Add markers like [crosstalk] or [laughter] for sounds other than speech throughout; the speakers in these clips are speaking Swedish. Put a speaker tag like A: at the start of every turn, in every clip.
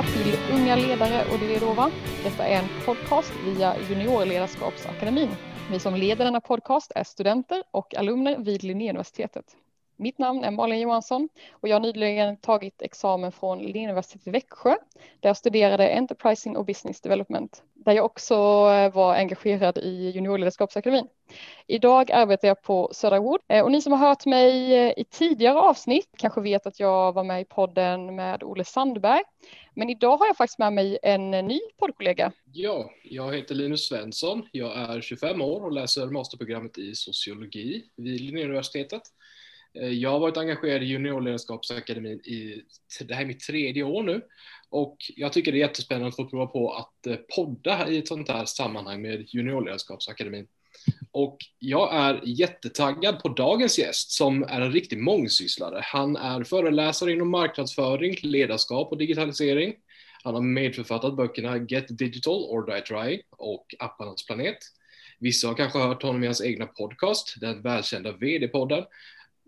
A: välkomna till Unga ledare och det är Rova. Detta är en podcast via Juniorledarskapsakademin. Vi som leder denna podcast är studenter och alumner vid Linnéuniversitetet. Mitt namn är Malin Johansson och jag har nyligen tagit examen från Linnéuniversitetet i Växjö där jag studerade Enterprising och Business Development där jag också var engagerad i Juniorledarskapsakademin. Idag arbetar jag på Södra Wood eh, och ni som har hört mig eh, i tidigare avsnitt kanske vet att jag var med i podden med Olle Sandberg. Men idag har jag faktiskt med mig en ny poddkollega.
B: Ja, jag heter Linus Svensson. Jag är 25 år och läser masterprogrammet i sociologi vid Linnéuniversitetet. Eh, jag har varit engagerad i Juniorledarskapsakademin i, det här är mitt tredje år nu och jag tycker det är jättespännande att få prova på att eh, podda i ett sånt här sammanhang med Juniorledarskapsakademin. Och jag är jättetaggad på dagens gäst som är en riktig mångsysslare. Han är föreläsare inom marknadsföring, ledarskap och digitalisering. Han har medförfattat böckerna Get Digital or Die Trying och Apparnas planet. Vissa har kanske hört honom i hans egna podcast, den välkända VD-podden,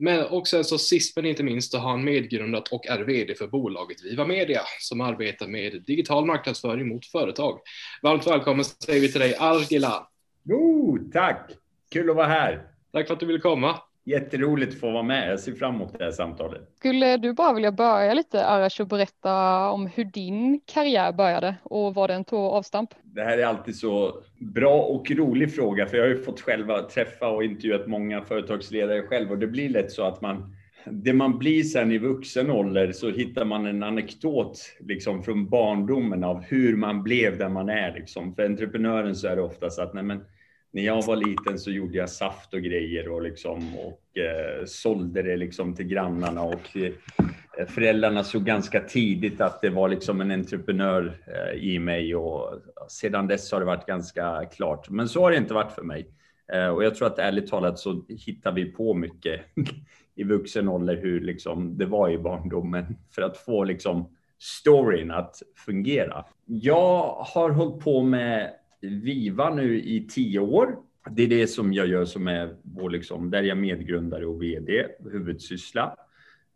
B: men och sen så sist men inte minst så har han medgrundat och är VD för bolaget Viva Media som arbetar med digital marknadsföring mot företag. Varmt välkommen säger vi till dig Argila.
C: Oh, tack! Kul att vara här.
B: Tack för att du ville komma.
C: Jätteroligt att få vara med. Jag ser fram emot det här samtalet.
A: Skulle du bara vilja börja lite Arash och berätta om hur din karriär började och vad den tog avstamp?
C: Det här är alltid så bra och rolig fråga, för jag har ju fått själva träffa och intervjuat många företagsledare själv och det blir lätt så att man det man blir sen i vuxen ålder så hittar man en anekdot liksom från barndomen av hur man blev där man är. Liksom. För entreprenören så är det oftast att nej men, när jag var liten så gjorde jag saft och grejer och, liksom, och eh, sålde det liksom till grannarna. Och, eh, föräldrarna såg ganska tidigt att det var liksom en entreprenör eh, i mig och sedan dess har det varit ganska klart. Men så har det inte varit för mig. Eh, och jag tror att ärligt talat så hittar vi på mycket [laughs] i vuxen ålder hur liksom det var i barndomen för att få liksom storyn att fungera. Jag har hållit på med Viva nu i tio år. Det är det som jag gör som är vår, liksom, där jag medgrundare och VD, huvudsyssla.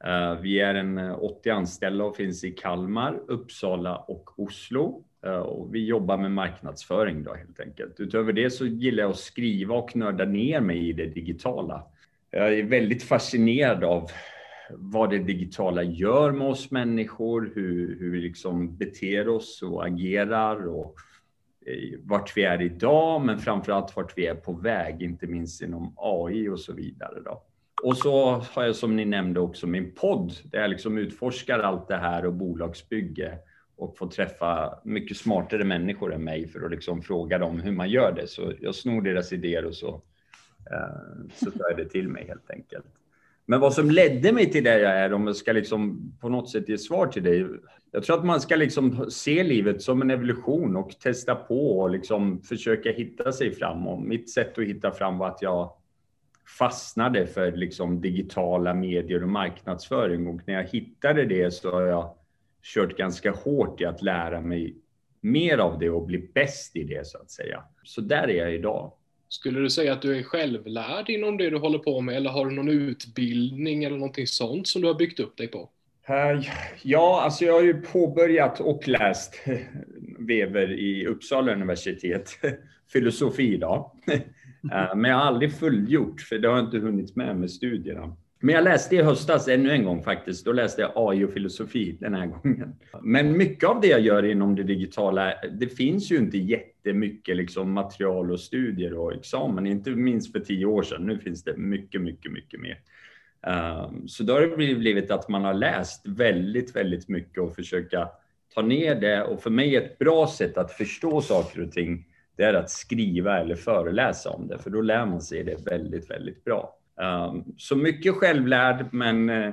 C: Uh, vi är en eh, 80 anställda och finns i Kalmar, Uppsala och Oslo. Uh, och vi jobbar med marknadsföring då helt enkelt. Utöver det så gillar jag att skriva och nörda ner mig i det digitala. Jag är väldigt fascinerad av vad det digitala gör med oss människor, hur, hur vi liksom beter oss och agerar och Eh, vart vi är idag, men framför allt vart vi är på väg, inte minst inom AI och så vidare. Då. Och så har jag som ni nämnde också min podd där jag liksom utforskar allt det här och bolagsbygge och får träffa mycket smartare människor än mig för att liksom fråga dem hur man gör det. Så jag snor deras idéer och så, eh, så tar jag det till mig helt enkelt. Men vad som ledde mig till det jag är, om jag ska liksom på något sätt ge svar till dig. Jag tror att man ska liksom se livet som en evolution och testa på och liksom försöka hitta sig fram. Och mitt sätt att hitta fram var att jag fastnade för liksom digitala medier och marknadsföring. Och när jag hittade det så har jag kört ganska hårt i att lära mig mer av det och bli bäst i det så att säga. Så där är jag idag.
B: Skulle du säga att du är självlärd inom det du håller på med eller har du någon utbildning eller någonting sånt som du har byggt upp dig på?
C: Eh, ja, alltså jag har ju påbörjat och läst [laughs] Weber i Uppsala universitet, [laughs] filosofi då. [laughs] Eh, men jag har aldrig fullgjort, för det har jag inte hunnit med med studierna. Men jag läste i höstas ännu en gång faktiskt. Då läste jag AI och filosofi den här gången. Men mycket av det jag gör inom det digitala, det finns ju inte jättemycket liksom material och studier och examen, inte minst för tio år sedan. Nu finns det mycket, mycket, mycket mer. Ehm, så då har det blivit att man har läst väldigt, väldigt mycket och försöka ta ner det. Och för mig ett bra sätt att förstå saker och ting, det är att skriva eller föreläsa om det, för då lär man sig det väldigt, väldigt bra. Ehm, så mycket självlärd, men eh,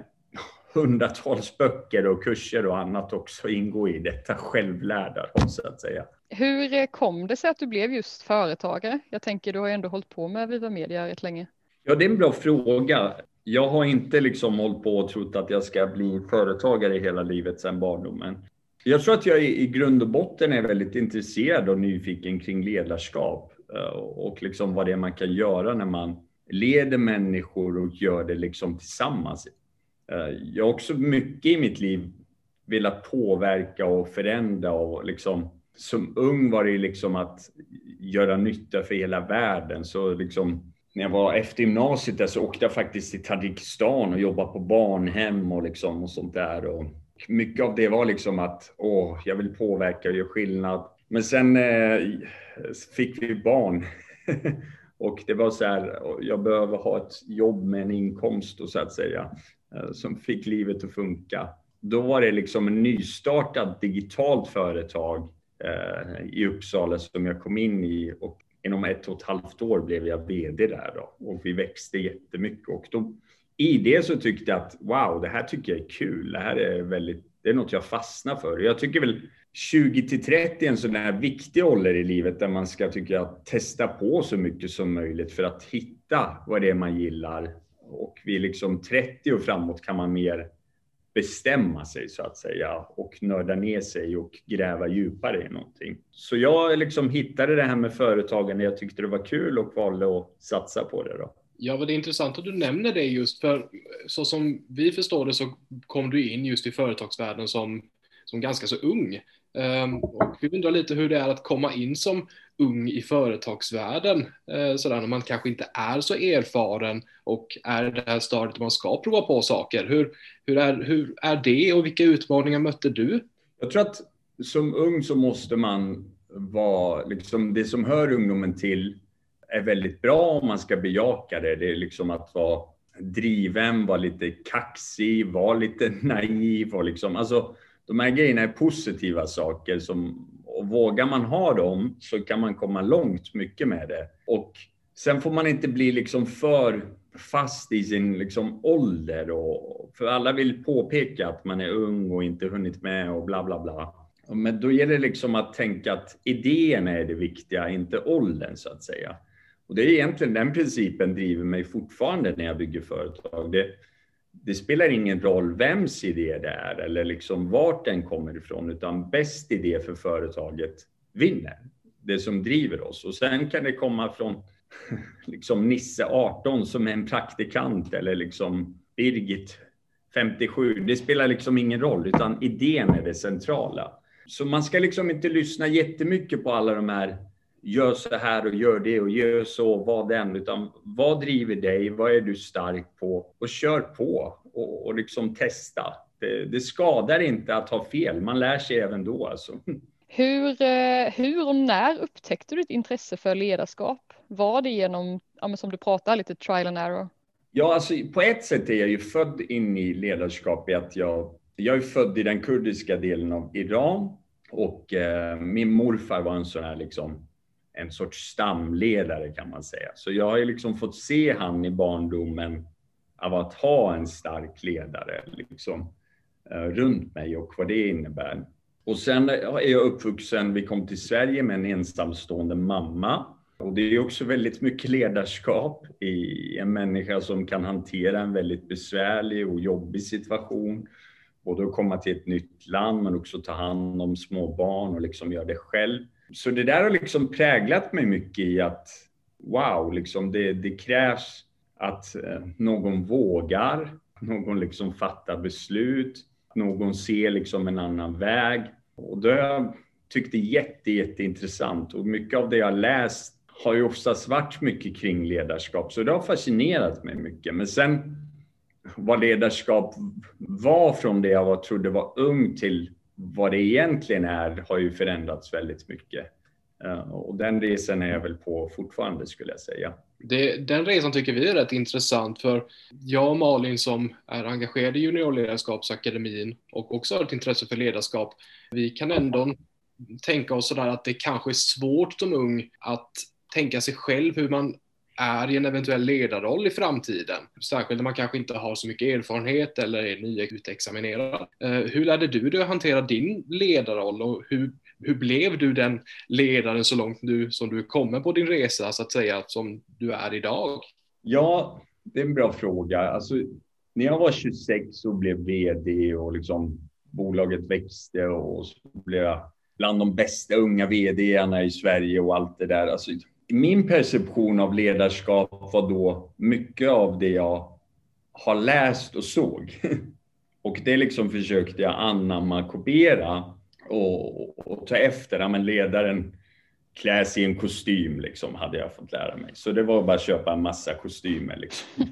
C: hundratals böcker och kurser och annat också ingår i detta självlärda, så att säga.
A: Hur eh, kom det sig att du blev just företagare? Jag tänker, du har ju ändå hållit på med Viva Media rätt länge.
C: Ja, det är en bra fråga. Jag har inte liksom hållit på och trott att jag ska bli företagare hela livet sedan barndomen. Jag tror att jag i grund och botten är väldigt intresserad och nyfiken kring ledarskap eh, och liksom vad det är man kan göra när man leder människor och gör det liksom tillsammans. Eh, jag har också mycket i mitt liv velat påverka och förändra och liksom som ung var det liksom att göra nytta för hela världen. Så liksom, när jag var efter gymnasiet där så åkte jag faktiskt till Tadzjikistan och jobbade på barnhem och, liksom och sånt där. Och mycket av det var liksom att åh, jag vill påverka och göra skillnad. Men sen eh, fick vi barn. [laughs] och det var så här, jag behöver ha ett jobb med en inkomst och så att säga, eh, som fick livet att funka. Då var det liksom en nystartat digitalt företag eh, i Uppsala som jag kom in i och inom ett och ett halvt år blev jag VD där då och vi växte jättemycket och då i det så tyckte jag att wow, det här tycker jag är kul. Det här är väldigt, det är något jag fastnar för. Jag tycker väl 20 till 30 är en sån här viktig ålder i livet där man ska, tycker jag, testa på så mycket som möjligt för att hitta vad det är man gillar. Och vid liksom 30 och framåt kan man mer bestämma sig så att säga och nörda ner sig och gräva djupare i någonting. Så jag liksom hittade det här med företagande. Jag tyckte det var kul och valde att satsa på det. Då.
B: Ja, vad det är intressant att du nämner det just för så som vi förstår det så kom du in just i företagsvärlden som, som ganska så ung. Ehm, och vi undrar lite hur det är att komma in som ung i företagsvärlden, ehm, sådär när man kanske inte är så erfaren och är det här stadiet man ska prova på saker. Hur, hur, är, hur är det och vilka utmaningar mötte du?
C: Jag tror att som ung så måste man vara, liksom det som hör ungdomen till är väldigt bra om man ska bejaka det. Det är liksom att vara driven, vara lite kaxig, vara lite naiv och liksom, alltså de här grejerna är positiva saker som, och vågar man ha dem så kan man komma långt mycket med det. Och sen får man inte bli liksom för fast i sin liksom ålder och för alla vill påpeka att man är ung och inte hunnit med och bla bla bla. Men då gäller det liksom att tänka att idén är det viktiga, inte åldern så att säga. Och det är egentligen den principen driver mig fortfarande när jag bygger företag. Det, det spelar ingen roll vems idé det är eller liksom vart den kommer ifrån, utan bäst idé för företaget vinner. Det som driver oss. Och sen kan det komma från [laughs] liksom Nisse 18 som är en praktikant eller liksom Birgit 57. Det spelar liksom ingen roll, utan idén är det centrala. Så man ska liksom inte lyssna jättemycket på alla de här gör så här och gör det och gör så, var den, utan vad driver dig? Vad är du stark på? Och kör på och, och liksom testa. Det, det, skadar inte att ha fel, man lär sig även då alltså.
A: Hur, eh, hur och när upptäckte du ditt intresse för ledarskap? Var det genom, ja, som du pratar lite trial and error?
C: Ja, alltså på ett sätt är jag ju född in i ledarskap i att jag, jag är född i den kurdiska delen av Iran och eh, min morfar var en sån här liksom en sorts stamledare kan man säga. Så jag har ju liksom fått se han i barndomen av att ha en stark ledare liksom, eh, runt mig och vad det innebär. Och sen eh, är jag uppvuxen, vi kom till Sverige med en ensamstående mamma. Och det är också väldigt mycket ledarskap i en människa som kan hantera en väldigt besvärlig och jobbig situation. Både att komma till ett nytt land men också ta hand om små barn och liksom göra det själv så det där har liksom präglat mig mycket i att wow, liksom det, det krävs att eh, någon vågar, någon liksom fattar beslut, någon ser liksom en annan väg. Och det har jag tyckt är jätte, jätteintressant och mycket av det jag läst har ju oftast varit mycket kring ledarskap, så det har fascinerat mig mycket. Men sen vad ledarskap var från det jag var, trodde var ung till vad det egentligen är har ju förändrats väldigt mycket. Eh, och den resan är jag väl på fortfarande skulle jag säga.
B: Det, den resan tycker vi är rätt intressant för jag och Malin som är engagerade i juniorledarskapsakademin och också har ett intresse för ledarskap, vi kan ändå tänka oss sådär att det kanske är svårt som ung att tänka sig själv hur man är i en eventuell ledarroll i framtiden. Särskilt när man kanske inte har så mycket erfarenhet eller är nyutexaminerad. Eh, hur lärde du dig att hantera din ledarroll och hur, hur blev du den ledaren så långt du, som du kommer på din resa så att säga som du är idag?
C: Ja, det är en bra fråga. Alltså, när jag var 26 och blev vd och liksom bolaget växte och så blev jag bland de bästa unga vdarna i Sverige och allt det där. Alltså, min perception av ledarskap var då mycket av det jag har läst och såg. [laughs] Och det liksom försökte jag anamma, kopiera och, och ta efter. Ja, men ledaren klä sig i en kostym, liksom, hade jag fått lära mig. Så det var bara att köpa en massa kostymer. Liksom.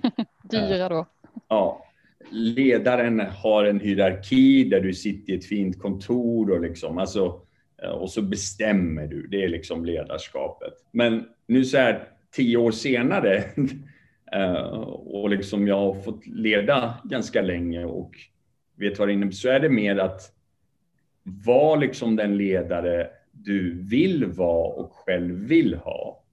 C: [laughs]
A: Dyra då.
C: Ja. Ledaren har en hierarki där du sitter i ett fint kontor och liksom, alltså, Eh, och så bestämmer du. Det är liksom ledarskapet. Men nu så här tio år senare [laughs] eh, och liksom jag har fått leda ganska länge och vet vad det innebär, så är det mer att vara liksom den ledare du vill vara och själv vill ha.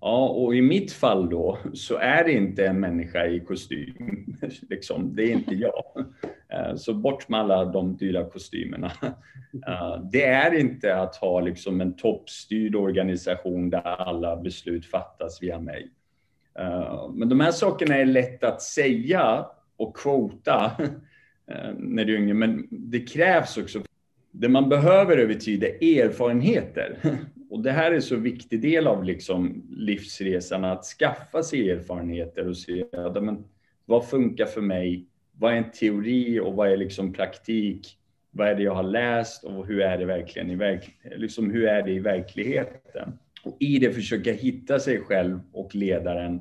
C: Ja, och i mitt fall då så är det inte en människa i kostym. [laughs] Liksom, det är inte jag. [laughs] Eh, så bort med alla de dyra kostymerna. [laughs] Eh, det är inte att ha liksom en toppstyrd organisation där alla beslut fattas via mig. Eh, men de här sakerna är lätt att säga och kvota [laughs] när du är yngre, men det krävs också det man behöver över tid är erfarenheter. [laughs] Och det här är så viktig del av liksom livsresan, att skaffa sig erfarenheter och se men, vad funkar för mig? Vad är en teori och vad är liksom praktik? Vad är det jag har läst och hur är det verkligen i, verk liksom, hur är det i verkligheten? Och i det försöka hitta sig själv och ledaren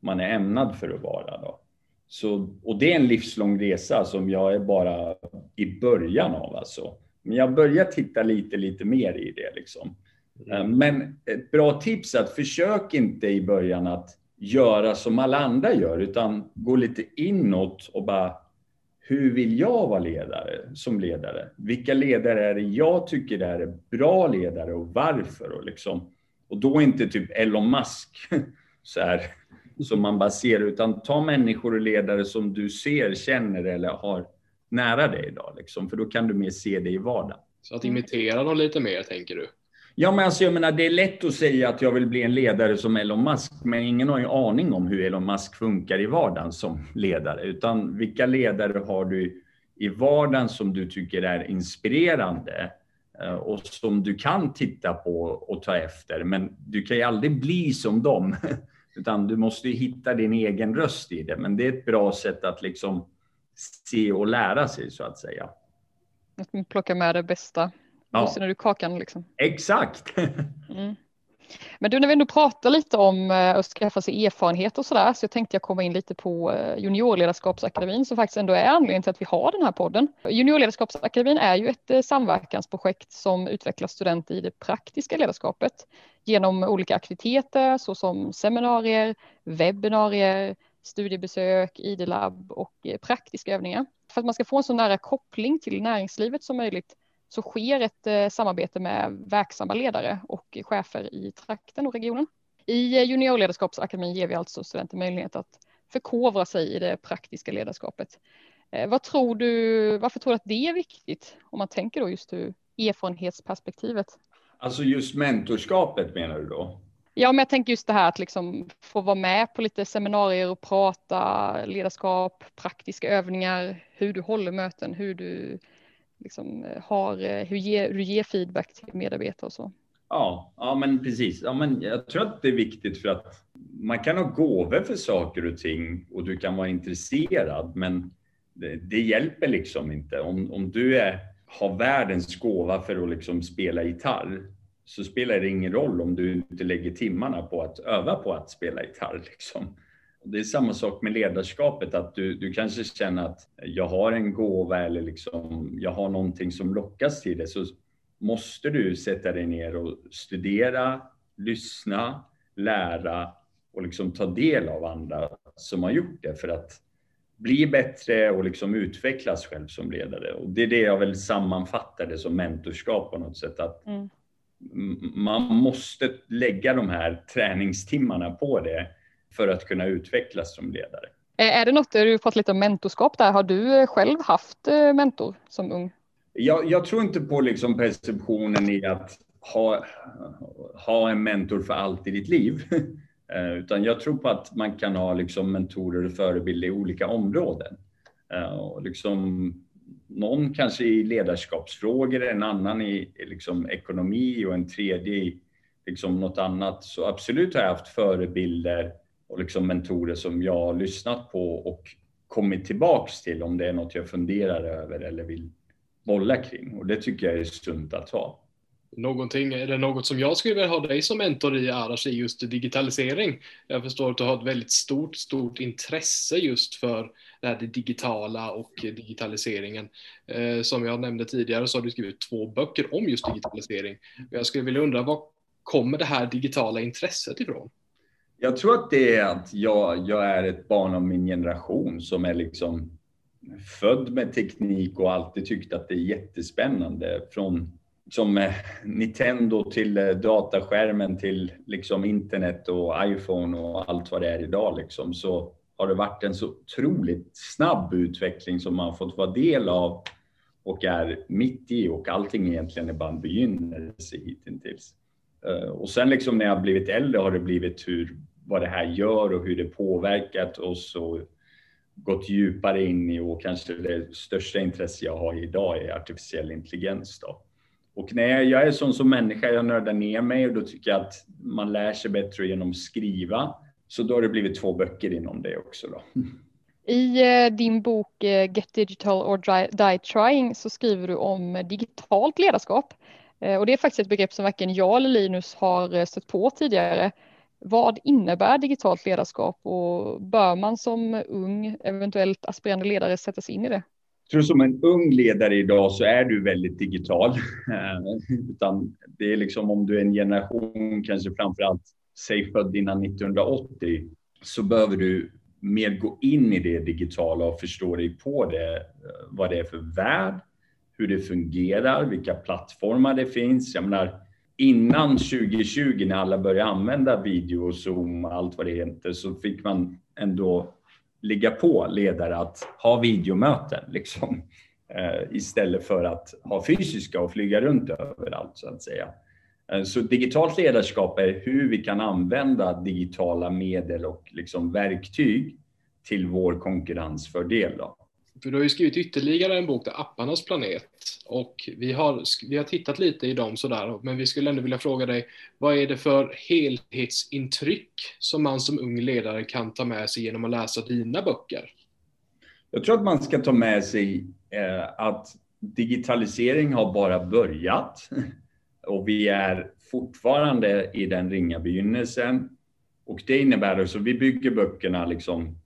C: man är ämnad för att vara. Då. Så, och det är en livslång resa som jag är bara i början av. Alltså. Men jag börjar titta lite, lite mer i det. Liksom. Mm. Eh, men ett bra tips är att försök inte i början att göra som alla andra gör, utan gå lite inåt och bara hur vill jag vara ledare som ledare? Vilka ledare är det jag tycker är bra ledare och varför? Och, liksom, och då inte typ Elon Musk [laughs] så här, som man bara ser, utan ta människor och ledare som du ser, känner eller har nära dig idag, liksom, för då kan du mer se det i vardagen.
B: Så att imitera dem lite mer, tänker du?
C: Ja, men alltså, jag menar, det är lätt att säga att jag vill bli en ledare som Elon Musk, men ingen har ju aning om hur Elon Musk funkar i vardagen som ledare, utan vilka ledare har du i vardagen som du tycker är inspirerande eh, och som du kan titta på och ta efter, men du kan ju aldrig bli som dem, [laughs] utan du måste hitta din egen röst i det. Men det är ett bra sätt att liksom se och lära sig så att säga.
A: Att plocka med det bästa russinen ja. ur kakan liksom.
C: Exakt. [laughs]
A: mm. Men du, när vi ändå pratar lite om eh, att skaffa sig erfarenhet och sådär, så jag tänkte jag komma in lite på eh, juniorledarskapsakademin som faktiskt ändå är anledningen till att vi har den här podden. Juniorledarskapsakademin är ju ett eh, samverkansprojekt som utvecklar studenter i det praktiska ledarskapet genom olika aktiviteter såsom seminarier, webbinarier, studiebesök, ID-labb och praktiska övningar. För att man ska få en så nära koppling till näringslivet som möjligt så sker ett eh, samarbete med verksamma ledare och chefer i trakten och regionen. I eh, juniorledarskapsakademin ger vi alltså studenter möjlighet att förkovra sig i det praktiska ledarskapet. Vad tror du, varför tror du att det är viktigt om man tänker då just ur erfarenhetsperspektivet?
C: Alltså just mentorskapet menar du då?
A: Ja, men jag tänker just det här att liksom få vara med på lite seminarier och prata ledarskap, praktiska övningar, hur du håller möten, hur du liksom eh, har, eh, hur, ger, hur du ger feedback till medarbetare och så.
C: Ja, ja men precis. Ja, men jag tror att det är viktigt för att man kan ha gåvor för saker och ting och du kan vara intresserad, men det, det hjälper liksom inte. Om, om du är, har världens gåva för att liksom spela gitarr, så spelar det ingen roll om du inte lägger timmarna på att öva på att spela gitarr. Liksom. Det är samma sak med ledarskapet, att du, du kanske känner att jag har en gåva eller liksom, jag har någonting som lockas till det. Så måste du sätta dig ner och studera, lyssna, lära och liksom ta del av andra som har gjort det för att bli bättre och liksom utvecklas själv som ledare. Och det är det jag väl sammanfattar det som mentorskap på något sätt. Att mm man måste lägga de här träningstimmarna på det för att kunna utvecklas som ledare.
A: Är det något, du fått lite om mentorskap där, har du själv haft eh, mentor som ung?
C: Jag, jag tror inte på liksom perceptionen i att ha, ha en mentor för allt i ditt liv. [laughs] Eh, utan jag tror på att man kan ha liksom mentorer och förebilder i olika områden. Eh, och liksom någon kanske i ledarskapsfrågor, en annan i liksom ekonomi och en tredje i liksom något annat. Så absolut har jag haft förebilder och liksom mentorer som jag har lyssnat på och kommit tillbaks till om det är något jag funderar över eller vill bolla kring. Och det tycker jag är sunt att ha.
B: Någonting, är det något som jag skulle vilja ha dig som mentor i Arash i just digitalisering? Jag förstår att du har ett väldigt stort, stort intresse just för det, här, det digitala och digitaliseringen. Eh, som jag nämnde tidigare så har du skrivit två böcker om just digitalisering. Jag skulle vilja undra, var kommer det här digitala intresset ifrån?
C: Jag tror att det är att jag, jag är ett barn av min generation som är liksom född med teknik och alltid tyckt att det är jättespännande. Från som eh, Nintendo till eh, dataskärmen till liksom internet och iPhone och allt vad det är idag liksom, så har det varit en så otroligt snabb utveckling som man fått vara del av och är mitt i och allting egentligen är bara en begynnelse hittills. Eh, och sen liksom när jag blivit äldre har det blivit hur, vad det här gör och hur det påverkat oss och gått djupare in i och kanske det största intresse jag har idag är artificiell intelligens. Då. Och när jag, är sån som människa, jag nördar ner mig och då tycker jag att man lär sig bättre genom att skriva. Så då har det blivit två böcker inom det också. Då.
A: I eh, din bok eh, Get Digital or Die Trying så skriver du om digitalt ledarskap. Eh, och det är faktiskt ett begrepp som varken jag eller Linus har eh, stött på tidigare. Vad innebär digitalt ledarskap och bör man som ung, eventuellt aspirerande ledare sätta sig in i det?
C: Jag tror som en ung ledare idag så är du väldigt digital. Eh, utan det är liksom om du är en generation, kanske framför allt säg född innan 1980, så behöver du mer gå in i det digitala och förstå dig på det, vad det är för värld, hur det fungerar, vilka plattformar det finns. Jag menar, innan 2020 när alla började använda video och Zoom och allt vad det heter så fick man ändå ligga på ledare att ha videomöten liksom, eh, istället för att ha fysiska och flyga runt överallt så att säga. Eh, så digitalt ledarskap är hur vi kan använda digitala medel och liksom verktyg till vår konkurrensfördel. Då.
B: För du har ju skrivit ytterligare en bok, där Apparnas planet. Och vi har, vi har tittat lite i dem sådär, men vi skulle ändå vilja fråga dig, vad är det för helhetsintryck som man som ung ledare kan ta med sig genom att läsa dina böcker?
C: Jag tror att man ska ta med sig eh, att digitalisering har bara börjat [laughs] och vi är fortfarande i den ringa begynnelsen. Och det innebär att vi bygger böckerna liksom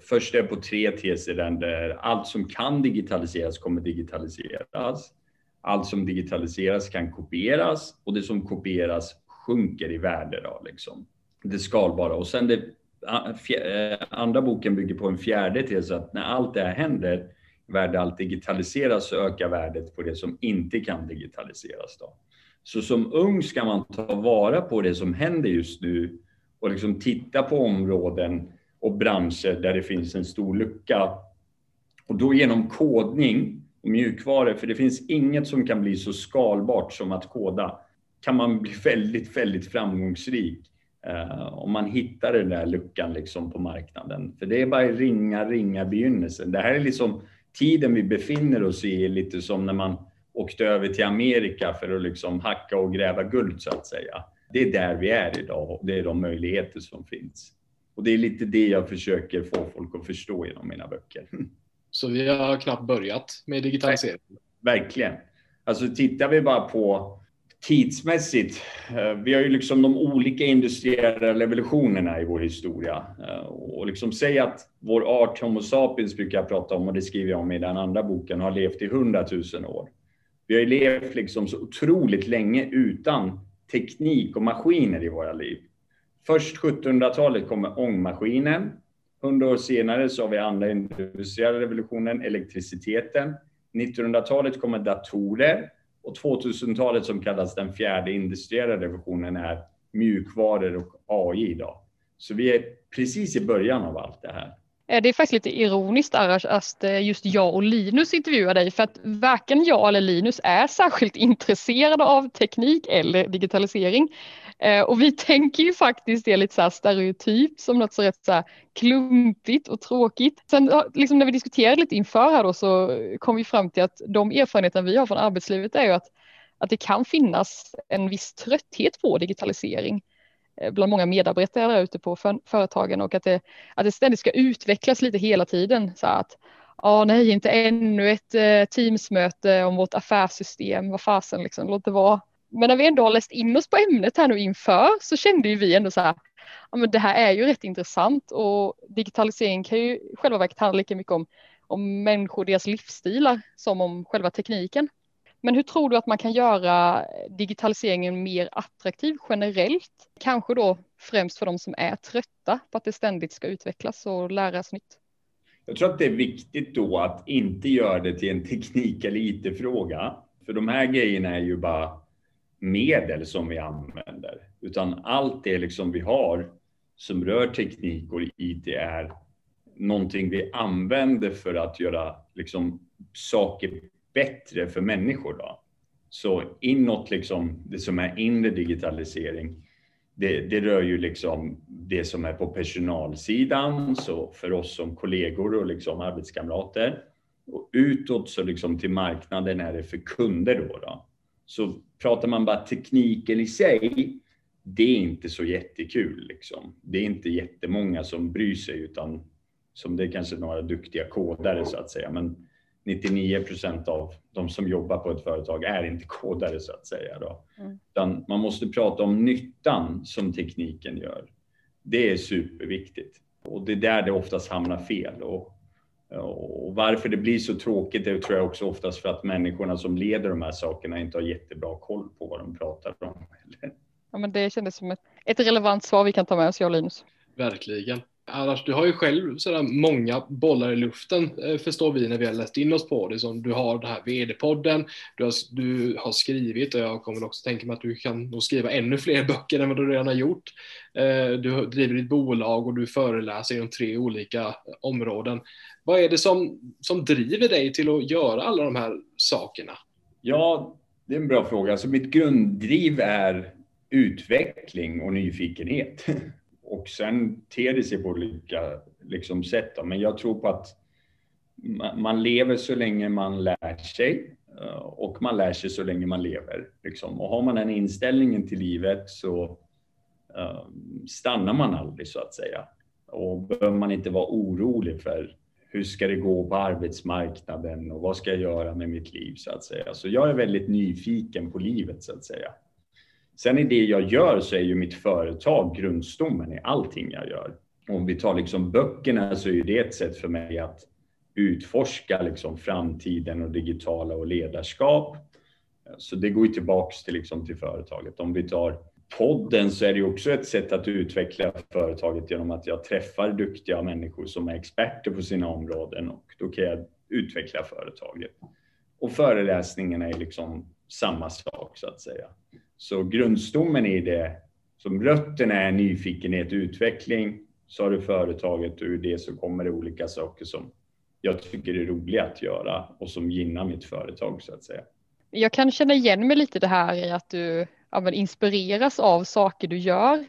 C: Först är på tre teser där allt som kan digitaliseras kommer digitaliseras. Allt som digitaliseras kan kopieras och det som kopieras sjunker i värde. Då, liksom. Det skalbara. Och sen det, eh, andra boken bygger på en fjärde tes att när allt det här händer, värde allt digitaliseras, så ökar värdet på det som inte kan digitaliseras. Då. Så som ung ska man ta vara på det som händer just nu och liksom titta på områden och branscher där det finns en stor lucka. Och då genom kodning och mjukvaror, för det finns inget som kan bli så skalbart som att koda, kan man bli väldigt, väldigt framgångsrik eh, om man hittar den där luckan liksom på marknaden. För det är bara ringa, ringa begynnelsen. Det här är liksom tiden vi befinner oss i, lite som när man åkte över till Amerika för att liksom hacka och gräva guld så att säga. Det är där vi är idag och det är de möjligheter som finns. Och det är lite det jag försöker få folk att förstå genom mina böcker. [laughs]
B: Så vi har knappt börjat med digitalisering?
C: Verkligen. Alltså tittar vi bara på tidsmässigt. Eh, vi har ju liksom de olika industriella revolutionerna i vår historia. Eh, och liksom säga att vår art Homo sapiens brukar jag prata om och det skriver jag om i den andra boken, har levt i hundratusen år. Vi har ju levt liksom så otroligt länge utan teknik och maskiner i våra liv. Först 1700-talet kommer ångmaskinen. Hundra år senare så har vi andra industriella revolutionen, elektriciteten. 1900-talet kommer datorer och 2000-talet som kallas den fjärde industriella revolutionen är mjukvaror och AI idag. Så vi är precis i början av allt det här.
A: Det är faktiskt lite ironiskt Arash att eh, just jag och Linus intervjuar dig för att varken jag eller Linus är särskilt [laughs] intresserade av teknik eller digitalisering. Eh, och vi [laughs] tänker ju faktiskt det lite så här stereotypt som något så rätt så här klumpigt och tråkigt. Sen liksom när vi diskuterade lite inför här då så kom vi fram till att de erfarenheter vi har från arbetslivet är ju att, att det kan finnas en viss trötthet på digitalisering. Eh, bland många medarbetare där ute på för, företagen och att det, att det ständigt ska utvecklas lite hela tiden. Så att, ja nej, inte ännu ett eh, teamsmöte om vårt affärssystem, vad fasen liksom, låt det vara. Men när vi ändå har läst in oss på ämnet här nu inför så kände ju vi ändå så här, ja men det här är ju rätt intressant och digitalisering kan ju själva verket handla lika mycket om, om människor, deras livsstilar som om själva tekniken. Men hur tror du att man kan göra digitaliseringen mer attraktiv generellt? Kanske då främst för de som är trötta på att det ständigt ska utvecklas och läras nytt.
C: Jag tror att det är viktigt då att inte göra det till en teknik eller IT-fråga. För de här grejerna är ju bara medel som vi använder, utan allt det liksom vi har som rör teknik och IT är någonting vi använder för att göra liksom saker bättre för människor. Då. Så inåt, liksom, det som är inre digitalisering, det, det, rör ju liksom det som är på personalsidan, så för oss som kollegor och liksom arbetskamrater. Och utåt så liksom till marknaden är det för kunder då. då. Så pratar man bara tekniken i sig, det är inte så jättekul. Liksom. Det är inte jättemånga som bryr sig, utan som det är kanske några duktiga kodare så att säga. Men 99 procent av de som jobbar på ett företag är inte kodare så att säga. Då. Mm. Man måste prata om nyttan som tekniken gör. Det är superviktigt och det är där det oftast hamnar fel. Och, och varför det blir så tråkigt det tror jag också oftast för att människorna som leder de här sakerna inte har jättebra koll på vad de pratar om.
A: Ja, men det kändes som ett, ett relevant svar vi kan ta med oss, jag och Linus.
B: Verkligen. Annars, du har ju själv sådär många bollar i luften eh, förstår vi när vi har läst in oss på det. Som du har den här vd-podden, du har, du har skrivit och jag kommer också tänka mig att du kan nog skriva ännu fler [laughs] böcker än vad du redan har gjort. Eh, du driver ditt bolag och du föreläser inom tre olika områden. Vad är det som, som driver dig till att göra alla de här sakerna?
C: Ja, det är en bra fråga. Alltså mitt grunddriv är utveckling och nyfikenhet. [laughs] och sen ter det sig på olika liksom, sätt. Då. Men jag tror på att man lever så länge man lär sig eh, och man lär sig så länge man lever. Liksom. Och har man den inställningen till livet så eh, stannar man aldrig så att säga. Och behöver man inte vara orolig för hur ska det gå på arbetsmarknaden och vad ska jag göra med mitt liv så att säga. Så jag är väldigt nyfiken på livet så att säga. Sen i det jag gör så är ju mitt företag grundstommen i allting jag gör. Om vi tar liksom böckerna så är det ett sätt för mig att utforska liksom framtiden och digitala och ledarskap. Så det går ju tillbaks till, liksom till företaget. Om vi tar podden så är det också ett sätt att utveckla företaget genom att jag träffar duktiga människor som är experter på sina områden och då kan jag utveckla företaget. Och föreläsningarna är liksom samma sak så att säga. Så grundstommen i det, som rötterna är nyfikenhet och utveckling, så har du företaget och ur det så kommer det olika saker som jag tycker är roliga att göra och som gynnar mitt företag så att säga.
A: Jag kan känna igen mig lite det här i att du ja, inspireras av saker du gör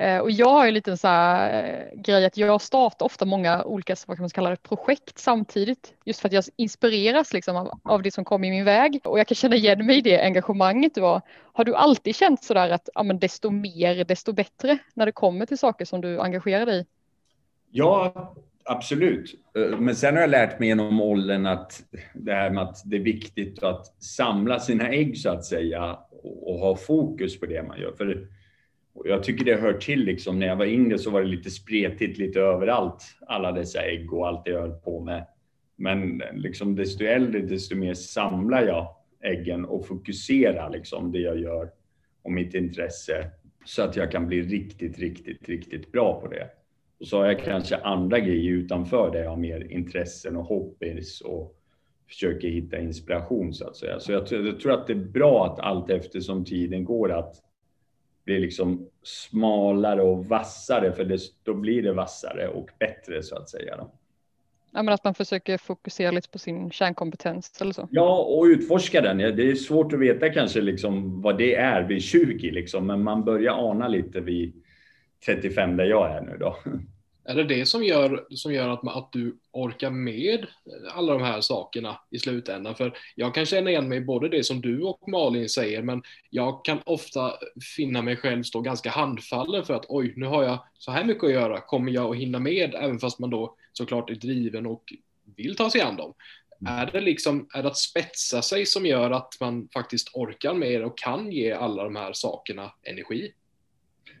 A: Eh, och jag har ju lite så här eh, grej att jag startar ofta många olika vad kan man kalla det, projekt samtidigt. Just för att jag inspireras liksom av, av det som kommer i min väg. Och jag kan känna igen mig i det engagemanget du har. Har du alltid känt så där att ja, men desto mer, desto bättre när det kommer till saker som du engagerar dig i?
C: Ja, absolut. Eh, men sen har jag lärt mig genom åldern att det här med att det är viktigt att samla sina ägg så att säga och ha fokus på det man gör. För jag tycker det hör till liksom. När jag var yngre så var det lite spretigt lite överallt. Alla dessa ägg och allt jag höll på med. Men liksom desto äldre, desto mer samlar jag äggen och fokuserar liksom det jag gör och mitt intresse så att jag kan bli riktigt, riktigt, riktigt bra på det. Och så har jag kanske andra grejer utanför där jag har mer intressen och hobbys och försöker hitta inspiration så att säga. Så jag, jag tror att det är bra att allt eftersom tiden går att blir liksom smalare och vassare, för det, då blir det vassare och bättre så att säga. Då.
A: Ja, men att man försöker fokusera lite på sin kärnkompetens eller så.
C: Ja, och utforska den. Det är svårt att veta kanske liksom vad det är vid 20, liksom, men man börjar ana lite vid 35 där jag är nu då.
B: Är det det som gör, som gör att, att du orkar med alla de här sakerna i slutändan? För jag kan känna igen mig i både det som du och Malin säger, men jag kan ofta finna mig själv stå ganska handfallen för att oj, nu har jag så här mycket att göra, kommer jag att hinna med? Även fast man då såklart är driven och vill ta sig an dem. Mm. Är det liksom, är det att spetsa sig som gör att man faktiskt orkar med och kan ge alla de här sakerna energi?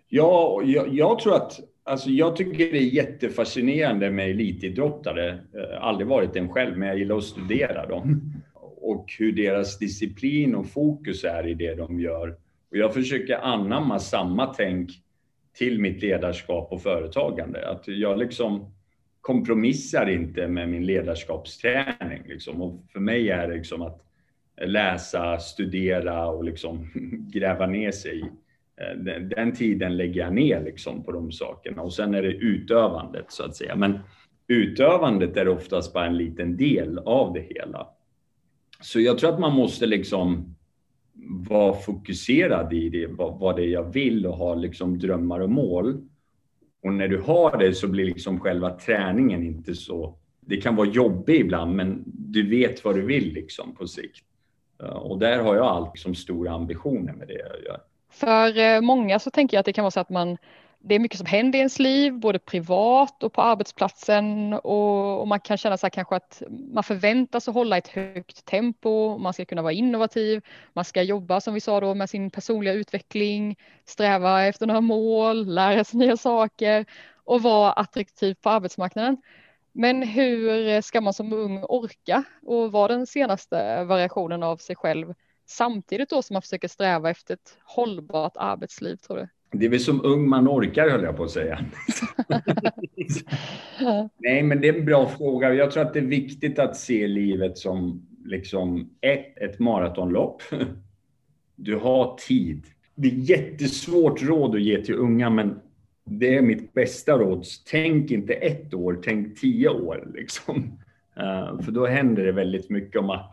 C: Ja, jag, jag tror att Alltså jag tycker det är jättefascinerande med elitidrottare. Eh, aldrig varit en själv, men jag gillar att studera dem. Och hur deras disciplin och fokus är i det de gör. Och jag försöker anamma samma tänk till mitt ledarskap och företagande. Att jag liksom kompromissar inte med min ledarskapsträning. Liksom. Och för mig är det liksom att läsa, studera och liksom [laughs] gräva ner sig i Eh, den, den, tiden lägger jag ner liksom på de sakerna och sen är det utövandet så att säga. Men utövandet är oftast bara en liten del av det hela. Så jag tror att man måste liksom vara fokuserad i det, vad, vad det är jag vill och ha liksom drömmar och mål. Och när du har det så blir liksom själva träningen inte så... Det kan vara jobbigt ibland, men du vet vad du vill liksom på sikt. Eh, och där har jag alltid liksom stora ambitioner med det jag gör.
A: För eh, många så tänker jag att det kan vara så att man det är mycket som händer i ens liv, både privat och på arbetsplatsen. Och, och man kan känna så här kanske att man förväntas att hålla ett högt tempo, man ska kunna vara innovativ, man ska jobba som vi sa då med sin personliga utveckling, sträva efter några mål, lära sig nya saker och vara attraktiv på arbetsmarknaden. Men hur ska man som ung orka och vara den senaste variationen av sig själv? Samtidigt då som man försöker sträva efter ett hållbart arbetsliv tror du?
C: Det är väl som ung man orkar höll jag på att säga. [laughs] Nej, men det är en bra fråga. Jag tror att det är viktigt att se livet som liksom ett, ett maratonlopp. Du har tid. Det är jättesvårt råd att ge till unga, men det är mitt bästa råd. Tänk inte ett år, tänk tio år. Liksom. Uh, för då händer det väldigt mycket om man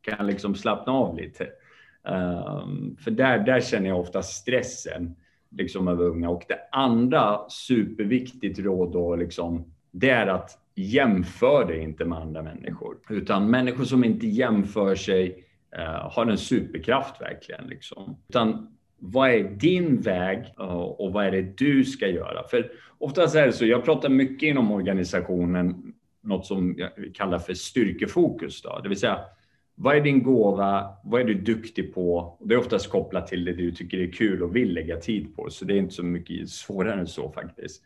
C: kan liksom slappna av lite. Um, för där, där känner jag ofta stressen liksom över unga. Och det andra superviktigt råd då liksom, det är att jämför dig inte med andra människor. Utan människor som inte jämför sig uh, har en superkraft verkligen. Liksom. Utan vad är din väg eh, och vad är det du ska göra? För oftast är det så, jag pratar mycket inom organisationen, något som jag kallar för styrkefokus. Då, det vill säga vad är din gåva? Vad är du duktig på? Det är oftast kopplat till det du tycker är kul och vill lägga tid på, så det är inte så mycket svårare än så faktiskt.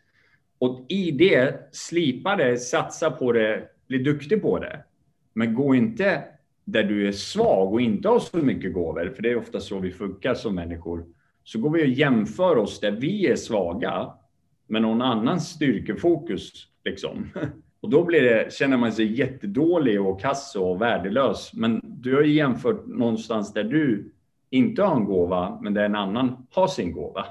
C: Och i det, slipa det, satsa på det, bli duktig på det. Men gå inte där du är svag och inte har så mycket gåvor, för det är ofta så vi funkar som människor. Så går vi och jämför oss där vi är svaga med någon annans styrkefokus. Liksom. [laughs] Och då blir det, känner man sig jättedålig och kass och värdelös. Men du har ju jämfört någonstans där du inte har en gåva, men där en annan har sin gåva.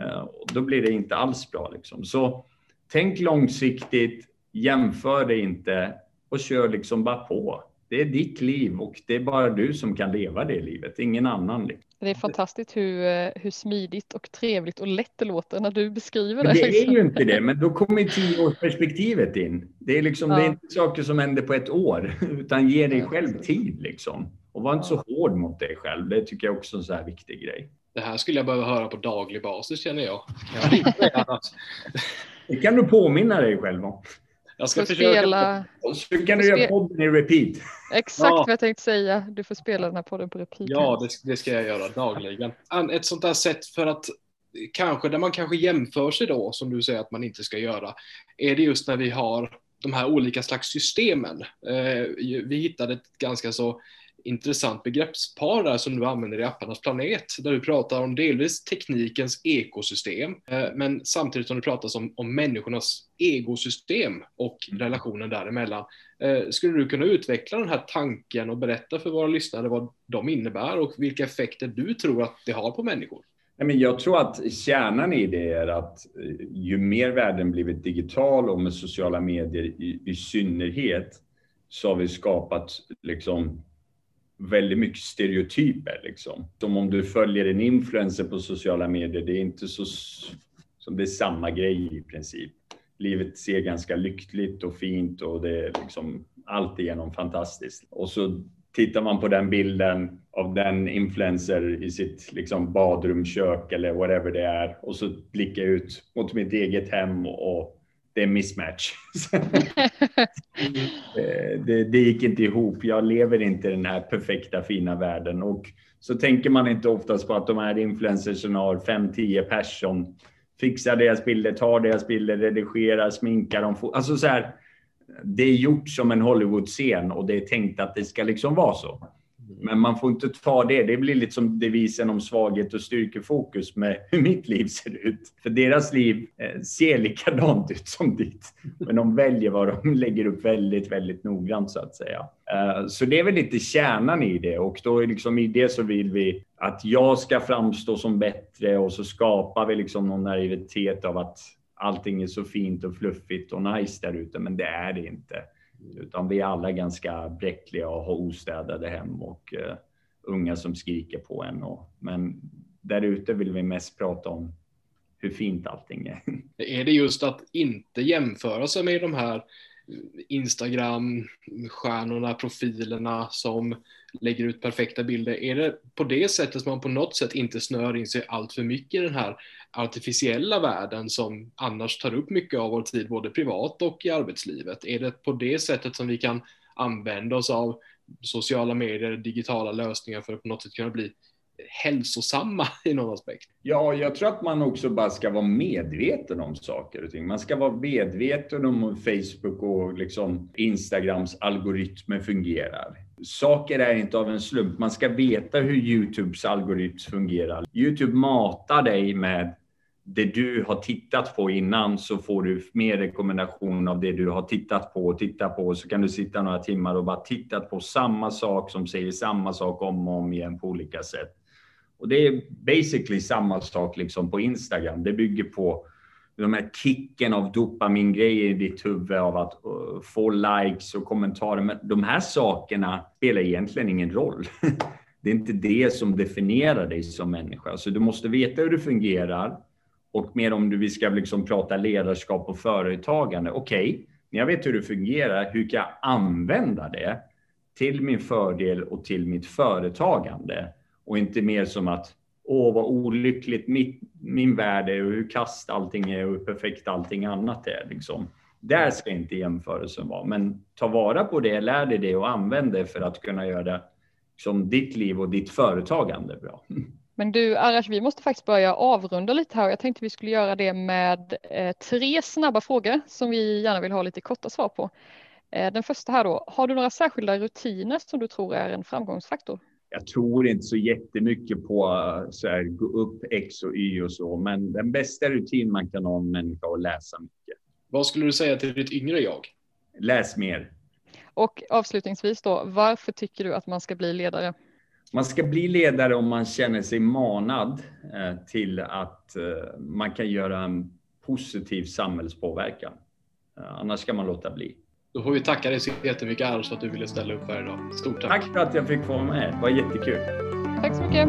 C: Eh, och då blir det inte alls bra. Liksom. Så tänk långsiktigt, jämför det inte och kör liksom bara på. Det är ditt liv och det är bara du som kan leva det livet, ingen annan. Liksom.
A: Det är fantastiskt hur, eh, hur smidigt och trevligt och lätt det låter när du beskriver det.
C: Men det är ju inte det, [laughs] men då kommer tioårsperspektivet in. Det är, liksom, ja. det är inte saker som händer på ett år, [laughs] utan ge dig själv tid. Liksom. Och var inte så hård mot dig själv. Det tycker jag också är en så här viktig grej.
B: Det här skulle jag behöva höra på daglig basis känner jag. [laughs]
C: det kan du påminna dig själv om.
B: Jag ska försöka. Spela...
C: Så kan du göra podden i repeat.
A: Exakt ja. vad jag tänkte säga. Du får spela den här podden på repeat.
B: Ja, det, det ska jag göra dagligen. Ett sånt där sätt för att kanske där man kanske jämför sig då, som du säger att man inte ska göra, är det just när vi har de här olika slags systemen. Eh, vi hittade ett ganska så intressant begreppspar där som du använder i apparnas planet, där du pratar om delvis teknikens ekosystem, eh, men samtidigt som du pratar om, om människornas egosystem och mm. relationen däremellan. Eh, skulle du kunna utveckla den här tanken och berätta för våra lyssnare vad de innebär och vilka effekter du tror att det har på människor?
C: Jag tror att kärnan i det är att eh, ju mer världen blivit digital och med sociala medier i, i synnerhet så har vi skapat liksom väldigt mycket stereotyper. Liksom. Som om du följer en influencer på sociala medier, det är inte så som det är samma grej i princip. livet ser ganska lyckligt och fint och det är liksom alltigenom fantastiskt. Och så tittar man på den bilden av den influencer i sitt liksom badrumskök eller whatever det är och så blickar jag ut mot mitt eget hem och det är mismatch. [laughs] det, det gick inte ihop. Jag lever inte i den här perfekta fina världen och så tänker man inte oftast på att de här influencerserna har 5-10 personer fixar deras bilder, tar deras bilder, redigerar, sminkar dem. Alltså så här, det är gjort som en Hollywood-scen och det är tänkt att det ska liksom vara så. Mm. Men man får inte ta det. Det blir lite som devisen om svaghet och styrkefokus med [laughs] hur mitt liv ser ut. För deras liv eh, ser likadant ut som ditt. Men de väljer vad de [laughs] lägger upp väldigt, väldigt noggrant så att säga. Eh, så det är väl lite kärnan i det och då är liksom i det så vill vi att jag ska framstå som bättre och så skapar vi liksom någon naivitet av att allting är så fint och fluffigt och nice där ute, men det är det inte. Utan vi är alla ganska bräckliga och har ostädade hem och uh, unga som skriker på en. Och, men där ute vill vi mest prata om hur fint allting är. [laughs]
B: Är det just att inte jämföra sig med de här Instagram-stjärnorna, profilerna som lägger ut perfekta bilder. Är det på det sättet som man på något sätt inte snör in sig allt för mycket i den här artificiella världen som annars tar upp mycket av vår tid, både privat och i arbetslivet? Är det på det sättet som vi kan använda oss av sociala medier, digitala lösningar för att på något sätt kunna bli hälsosamma [laughs] i någon aspekt.
C: Ja, jag tror att man också bara ska vara medveten om saker och ting. Man ska vara medveten om hur Facebook och liksom Instagrams algoritmer fungerar. Saker är inte av en slump. Man ska veta hur Youtubes algoritm fungerar. Youtube matar dig med det du har tittat på innan så får du mer rekommendation av det du har tittat på och tittat på. Så kan du sitta några timmar och bara titta på samma sak som säger samma sak om och om igen på olika sätt. Och det är basically samma sak liksom på Instagram. Det bygger på de här kicken av dopamingrejer i ditt huvud av att eh, få likes och kommentarer. Men de här sakerna spelar egentligen ingen roll. [laughs] det är inte det som definierar dig som människa. Så du måste veta hur det fungerar. Och mer om du vi ska liksom prata ledarskap och företagande. Okej, okay, när jag vet hur det fungerar, hur kan jag använda det till min fördel och till mitt företagande? och inte mer som att åh, vad olyckligt mitt, min värld är och hur kast allting är och hur perfekt allting annat är. Liksom. Där ska inte jämförelsen vara, men ta vara på det, lär dig det och använd det för att kunna göra som ditt liv och ditt företagande bra.
A: Men du Arash, vi måste faktiskt börja avrunda lite här. Jag tänkte vi skulle göra det med eh, tre snabba frågor som vi gärna vill ha lite korta svar på. Eh, den första här då, har du några särskilda rutiner som du tror är en framgångsfaktor?
C: jag tror inte så jättemycket på så här, gå upp X och Y och så, men den bästa rutin man kan ha en människa att läsa mycket.
B: Vad skulle du säga till ditt yngre jag?
C: Läs mer.
A: Och avslutningsvis då, varför tycker du att man ska bli ledare?
C: Man ska bli ledare om man känner sig manad eh, till att eh, man kan göra en positiv samhällspåverkan. Eh, annars ska man låta bli.
B: Då får vi tacka dig så jättemycket Aros för att du ville ställa upp här idag. Stort tack!
C: Tack för att jag fick vara med. Det var jättekul.
A: Tack så mycket.